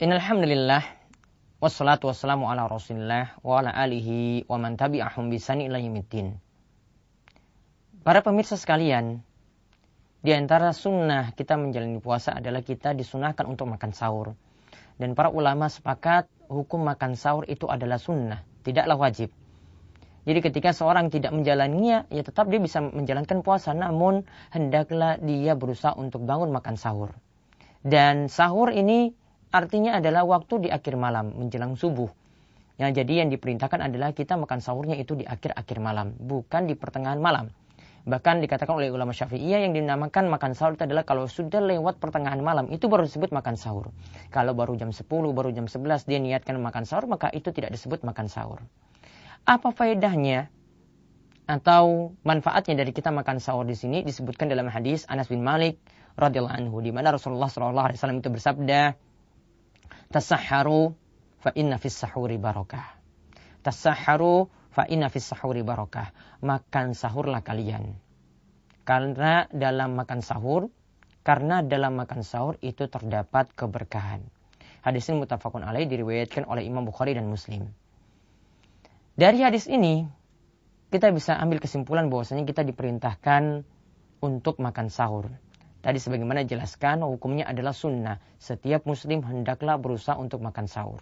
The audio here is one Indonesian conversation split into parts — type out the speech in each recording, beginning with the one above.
Innalhamdulillah wassalatu wassalamu ala Rasulillah wa ala alihi wa man tabi'ahum bisani ila yaumiddin. Para pemirsa sekalian, di antara sunnah kita menjalani puasa adalah kita disunahkan untuk makan sahur. Dan para ulama sepakat hukum makan sahur itu adalah sunnah, tidaklah wajib. Jadi ketika seorang tidak menjalaninya, ya tetap dia bisa menjalankan puasa, namun hendaklah dia berusaha untuk bangun makan sahur. Dan sahur ini artinya adalah waktu di akhir malam menjelang subuh. Ya, jadi yang diperintahkan adalah kita makan sahurnya itu di akhir-akhir malam, bukan di pertengahan malam. Bahkan dikatakan oleh ulama syafi'iyah yang dinamakan makan sahur itu adalah kalau sudah lewat pertengahan malam, itu baru disebut makan sahur. Kalau baru jam 10, baru jam 11 dia niatkan makan sahur, maka itu tidak disebut makan sahur. Apa faedahnya atau manfaatnya dari kita makan sahur di sini disebutkan dalam hadis Anas bin Malik radhiyallahu anhu di mana Rasulullah SAW itu bersabda, Tasahharu fa inna fis sahuri barakah. Tasahharu fa inna fis sahuri barakah. Makan sahurlah kalian. Karena dalam makan sahur, karena dalam makan sahur itu terdapat keberkahan. Hadis ini mutafakun alaih diriwayatkan oleh Imam Bukhari dan Muslim. Dari hadis ini, kita bisa ambil kesimpulan bahwasanya kita diperintahkan untuk makan sahur. Tadi sebagaimana jelaskan hukumnya adalah sunnah. Setiap muslim hendaklah berusaha untuk makan sahur.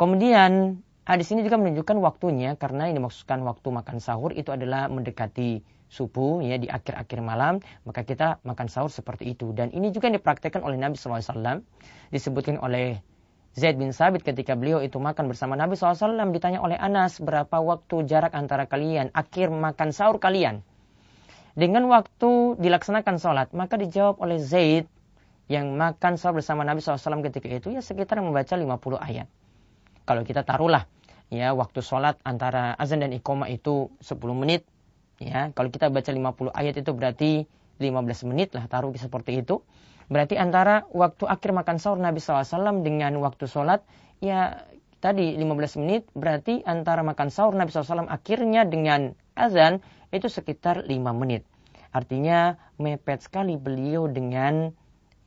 Kemudian hadis ini juga menunjukkan waktunya karena yang dimaksudkan waktu makan sahur itu adalah mendekati subuh ya di akhir-akhir malam maka kita makan sahur seperti itu dan ini juga yang dipraktekkan oleh Nabi SAW disebutkan oleh Zaid bin Sabit ketika beliau itu makan bersama Nabi SAW ditanya oleh Anas berapa waktu jarak antara kalian akhir makan sahur kalian dengan waktu dilaksanakan sholat, maka dijawab oleh Zaid yang makan sahur bersama Nabi SAW ketika itu ya sekitar membaca 50 ayat. Kalau kita taruhlah ya waktu sholat antara azan dan iqomah itu 10 menit ya kalau kita baca 50 ayat itu berarti 15 menit lah taruh seperti itu berarti antara waktu akhir makan sahur Nabi SAW dengan waktu sholat ya tadi 15 menit berarti antara makan sahur Nabi SAW akhirnya dengan azan itu sekitar 5 menit. Artinya mepet sekali beliau dengan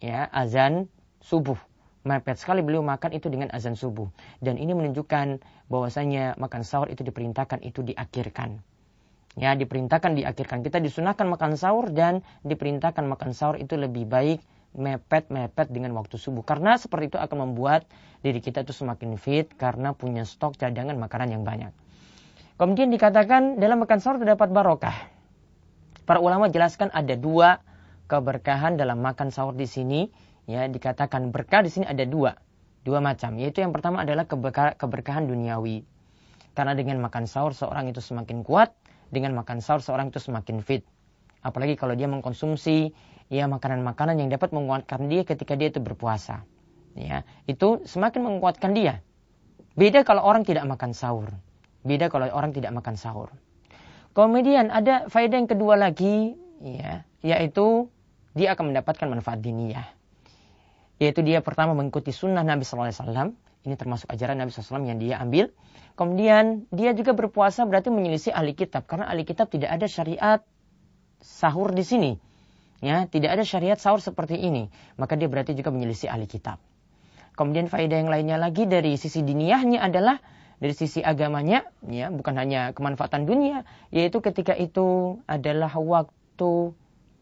ya azan subuh. Mepet sekali beliau makan itu dengan azan subuh. Dan ini menunjukkan bahwasanya makan sahur itu diperintahkan itu diakhirkan. Ya, diperintahkan diakhirkan. Kita disunahkan makan sahur dan diperintahkan makan sahur itu lebih baik mepet-mepet dengan waktu subuh. Karena seperti itu akan membuat diri kita itu semakin fit karena punya stok cadangan makanan yang banyak. Kemudian dikatakan dalam makan sahur terdapat barokah. Para ulama jelaskan ada dua keberkahan dalam makan sahur di sini. Ya, dikatakan berkah di sini ada dua, dua macam. Yaitu yang pertama adalah keberkahan duniawi. Karena dengan makan sahur seorang itu semakin kuat, dengan makan sahur seorang itu semakin fit. Apalagi kalau dia mengkonsumsi ya makanan-makanan yang dapat menguatkan dia ketika dia itu berpuasa. Ya, itu semakin menguatkan dia. Beda kalau orang tidak makan sahur. Beda kalau orang tidak makan sahur. Kemudian ada faedah yang kedua lagi, ya, yaitu dia akan mendapatkan manfaat diniyah. Yaitu dia pertama mengikuti sunnah Nabi SAW. Ini termasuk ajaran Nabi SAW yang dia ambil. Kemudian dia juga berpuasa berarti menyelisih ahli kitab. Karena ahli kitab tidak ada syariat sahur di sini. Ya, tidak ada syariat sahur seperti ini. Maka dia berarti juga menyelisih ahli kitab. Kemudian faedah yang lainnya lagi dari sisi diniyahnya adalah dari sisi agamanya ya bukan hanya kemanfaatan dunia yaitu ketika itu adalah waktu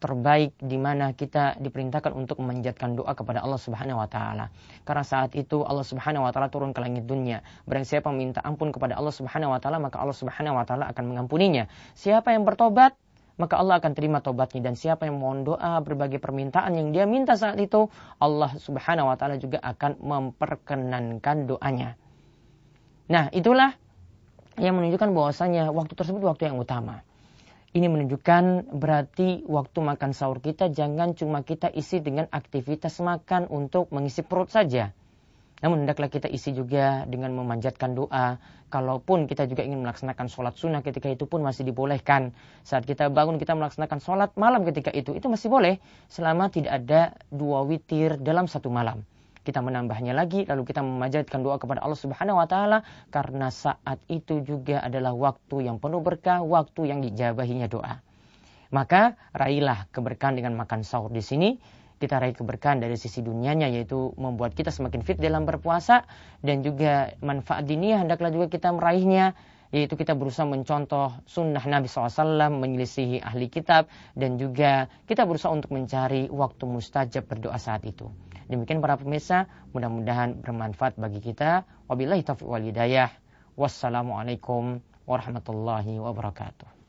terbaik di mana kita diperintahkan untuk memanjatkan doa kepada Allah Subhanahu wa taala. Karena saat itu Allah Subhanahu wa taala turun ke langit dunia. Barang siapa meminta ampun kepada Allah Subhanahu wa taala, maka Allah Subhanahu wa taala akan mengampuninya. Siapa yang bertobat, maka Allah akan terima tobatnya dan siapa yang mohon doa berbagai permintaan yang dia minta saat itu, Allah Subhanahu wa taala juga akan memperkenankan doanya. Nah, itulah yang menunjukkan bahwasanya waktu tersebut waktu yang utama. Ini menunjukkan berarti waktu makan sahur kita jangan cuma kita isi dengan aktivitas makan untuk mengisi perut saja. Namun hendaklah kita isi juga dengan memanjatkan doa. Kalaupun kita juga ingin melaksanakan sholat sunnah ketika itu pun masih dibolehkan. Saat kita bangun kita melaksanakan sholat malam ketika itu, itu masih boleh. Selama tidak ada dua witir dalam satu malam kita menambahnya lagi lalu kita memanjatkan doa kepada Allah Subhanahu wa taala karena saat itu juga adalah waktu yang penuh berkah, waktu yang dijabahinya doa. Maka raihlah keberkahan dengan makan sahur di sini kita raih keberkahan dari sisi dunianya yaitu membuat kita semakin fit dalam berpuasa dan juga manfaat dunia hendaklah juga kita meraihnya yaitu kita berusaha mencontoh sunnah Nabi SAW, menyelisihi ahli kitab, dan juga kita berusaha untuk mencari waktu mustajab berdoa saat itu. Demikian para pemirsa, mudah-mudahan bermanfaat bagi kita. Wabillahi taufiq wal hidayah. Wassalamualaikum warahmatullahi wabarakatuh.